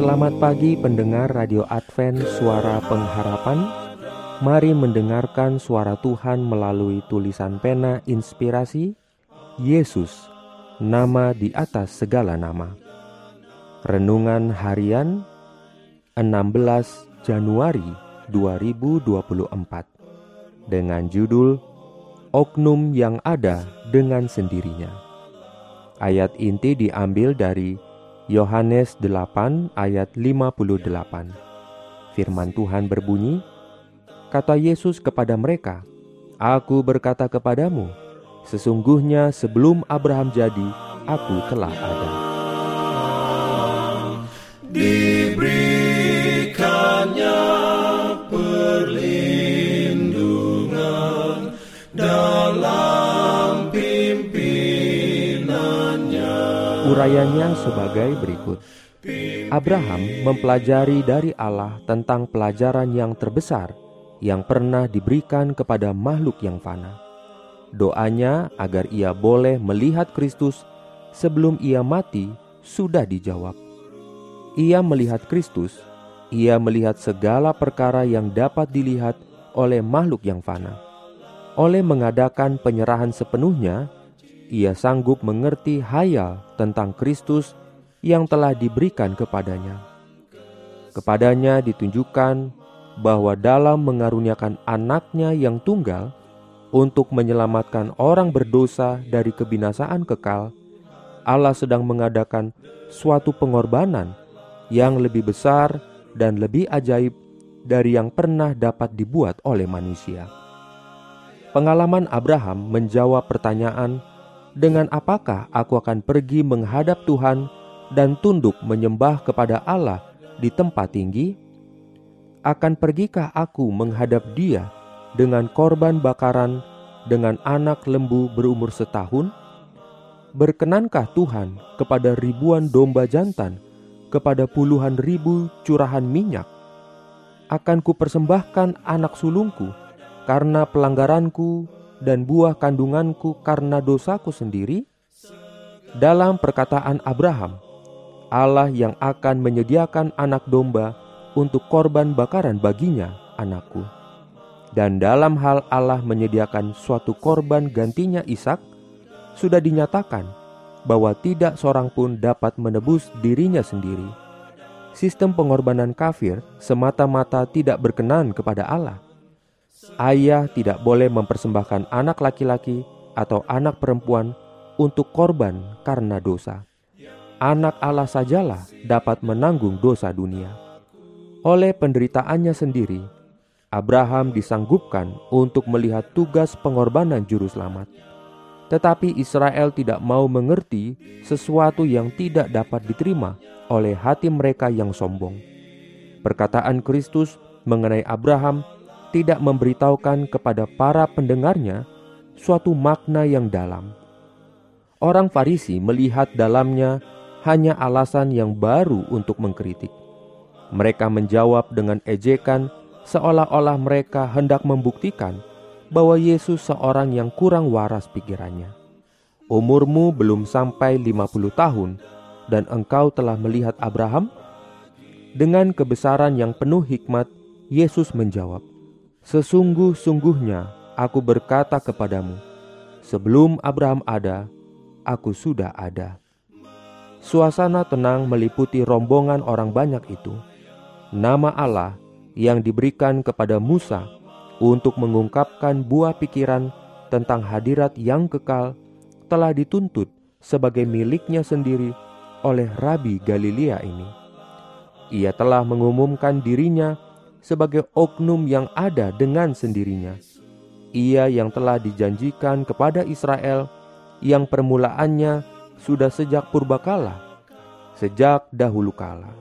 Selamat pagi pendengar Radio Advent Suara Pengharapan. Mari mendengarkan suara Tuhan melalui tulisan pena inspirasi Yesus, nama di atas segala nama. Renungan harian 16 Januari 2024 Dengan judul Oknum yang ada dengan sendirinya. Ayat inti diambil dari Yohanes 8 ayat 58. Firman Tuhan berbunyi, Kata Yesus kepada mereka, Aku berkata kepadamu, sesungguhnya sebelum Abraham jadi, aku telah ada. Urayanya sebagai berikut. Abraham mempelajari dari Allah tentang pelajaran yang terbesar yang pernah diberikan kepada makhluk yang fana. Doanya agar ia boleh melihat Kristus sebelum ia mati sudah dijawab. Ia melihat Kristus, ia melihat segala perkara yang dapat dilihat oleh makhluk yang fana. Oleh mengadakan penyerahan sepenuhnya, ia sanggup mengerti hayal tentang Kristus yang telah diberikan kepadanya. Kepadanya ditunjukkan bahwa dalam mengaruniakan anaknya yang tunggal untuk menyelamatkan orang berdosa dari kebinasaan kekal, Allah sedang mengadakan suatu pengorbanan yang lebih besar dan lebih ajaib dari yang pernah dapat dibuat oleh manusia. Pengalaman Abraham menjawab pertanyaan, "Dengan apakah aku akan pergi menghadap Tuhan dan tunduk menyembah kepada Allah di tempat tinggi? Akan pergikah aku menghadap Dia dengan korban bakaran dengan anak lembu berumur setahun? Berkenankah Tuhan kepada ribuan domba jantan, kepada puluhan ribu curahan minyak? Akan kupersembahkan anak sulungku karena pelanggaranku dan buah kandunganku karena dosaku sendiri? Dalam perkataan Abraham, Allah yang akan menyediakan anak domba untuk korban bakaran baginya, anakku. Dan dalam hal Allah menyediakan suatu korban gantinya Ishak, sudah dinyatakan bahwa tidak seorang pun dapat menebus dirinya sendiri. Sistem pengorbanan kafir semata-mata tidak berkenan kepada Allah. Ayah tidak boleh mempersembahkan anak laki-laki atau anak perempuan untuk korban karena dosa anak Allah sajalah dapat menanggung dosa dunia. Oleh penderitaannya sendiri, Abraham disanggupkan untuk melihat tugas pengorbanan juru selamat. Tetapi Israel tidak mau mengerti sesuatu yang tidak dapat diterima oleh hati mereka yang sombong. Perkataan Kristus mengenai Abraham tidak memberitahukan kepada para pendengarnya suatu makna yang dalam. Orang Farisi melihat dalamnya hanya alasan yang baru untuk mengkritik. Mereka menjawab dengan ejekan seolah-olah mereka hendak membuktikan bahwa Yesus seorang yang kurang waras pikirannya. Umurmu belum sampai 50 tahun dan engkau telah melihat Abraham? Dengan kebesaran yang penuh hikmat, Yesus menjawab, Sesungguh-sungguhnya aku berkata kepadamu, sebelum Abraham ada, aku sudah ada. Suasana tenang meliputi rombongan orang banyak itu. Nama Allah yang diberikan kepada Musa untuk mengungkapkan buah pikiran tentang hadirat yang kekal telah dituntut sebagai miliknya sendiri oleh Rabi Galilea ini. Ia telah mengumumkan dirinya sebagai oknum yang ada dengan sendirinya. Ia yang telah dijanjikan kepada Israel yang permulaannya sudah sejak purbakala, sejak dahulu kala.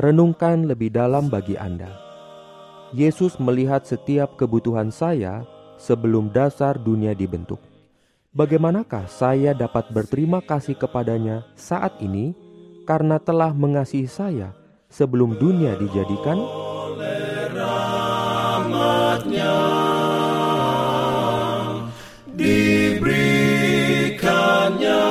Renungkan lebih dalam bagi Anda. Yesus melihat setiap kebutuhan saya sebelum dasar dunia dibentuk. Bagaimanakah saya dapat berterima kasih kepadanya saat ini karena telah mengasihi saya sebelum dunia dijadikan? diberikannya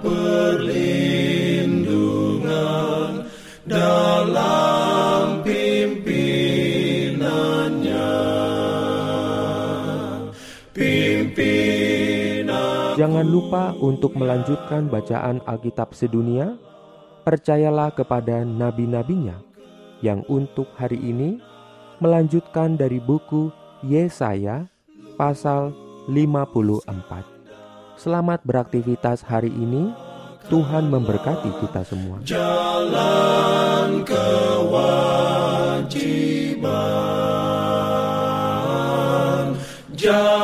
perlindungan dalam pimpinannya pimpinan Jangan lupa untuk melanjutkan bacaan Alkitab sedunia. Percayalah kepada nabi-nabinya yang untuk hari ini melanjutkan dari buku Yesaya pasal 54. Selamat beraktivitas hari ini. Tuhan memberkati kita semua. jalan kewajiban jalan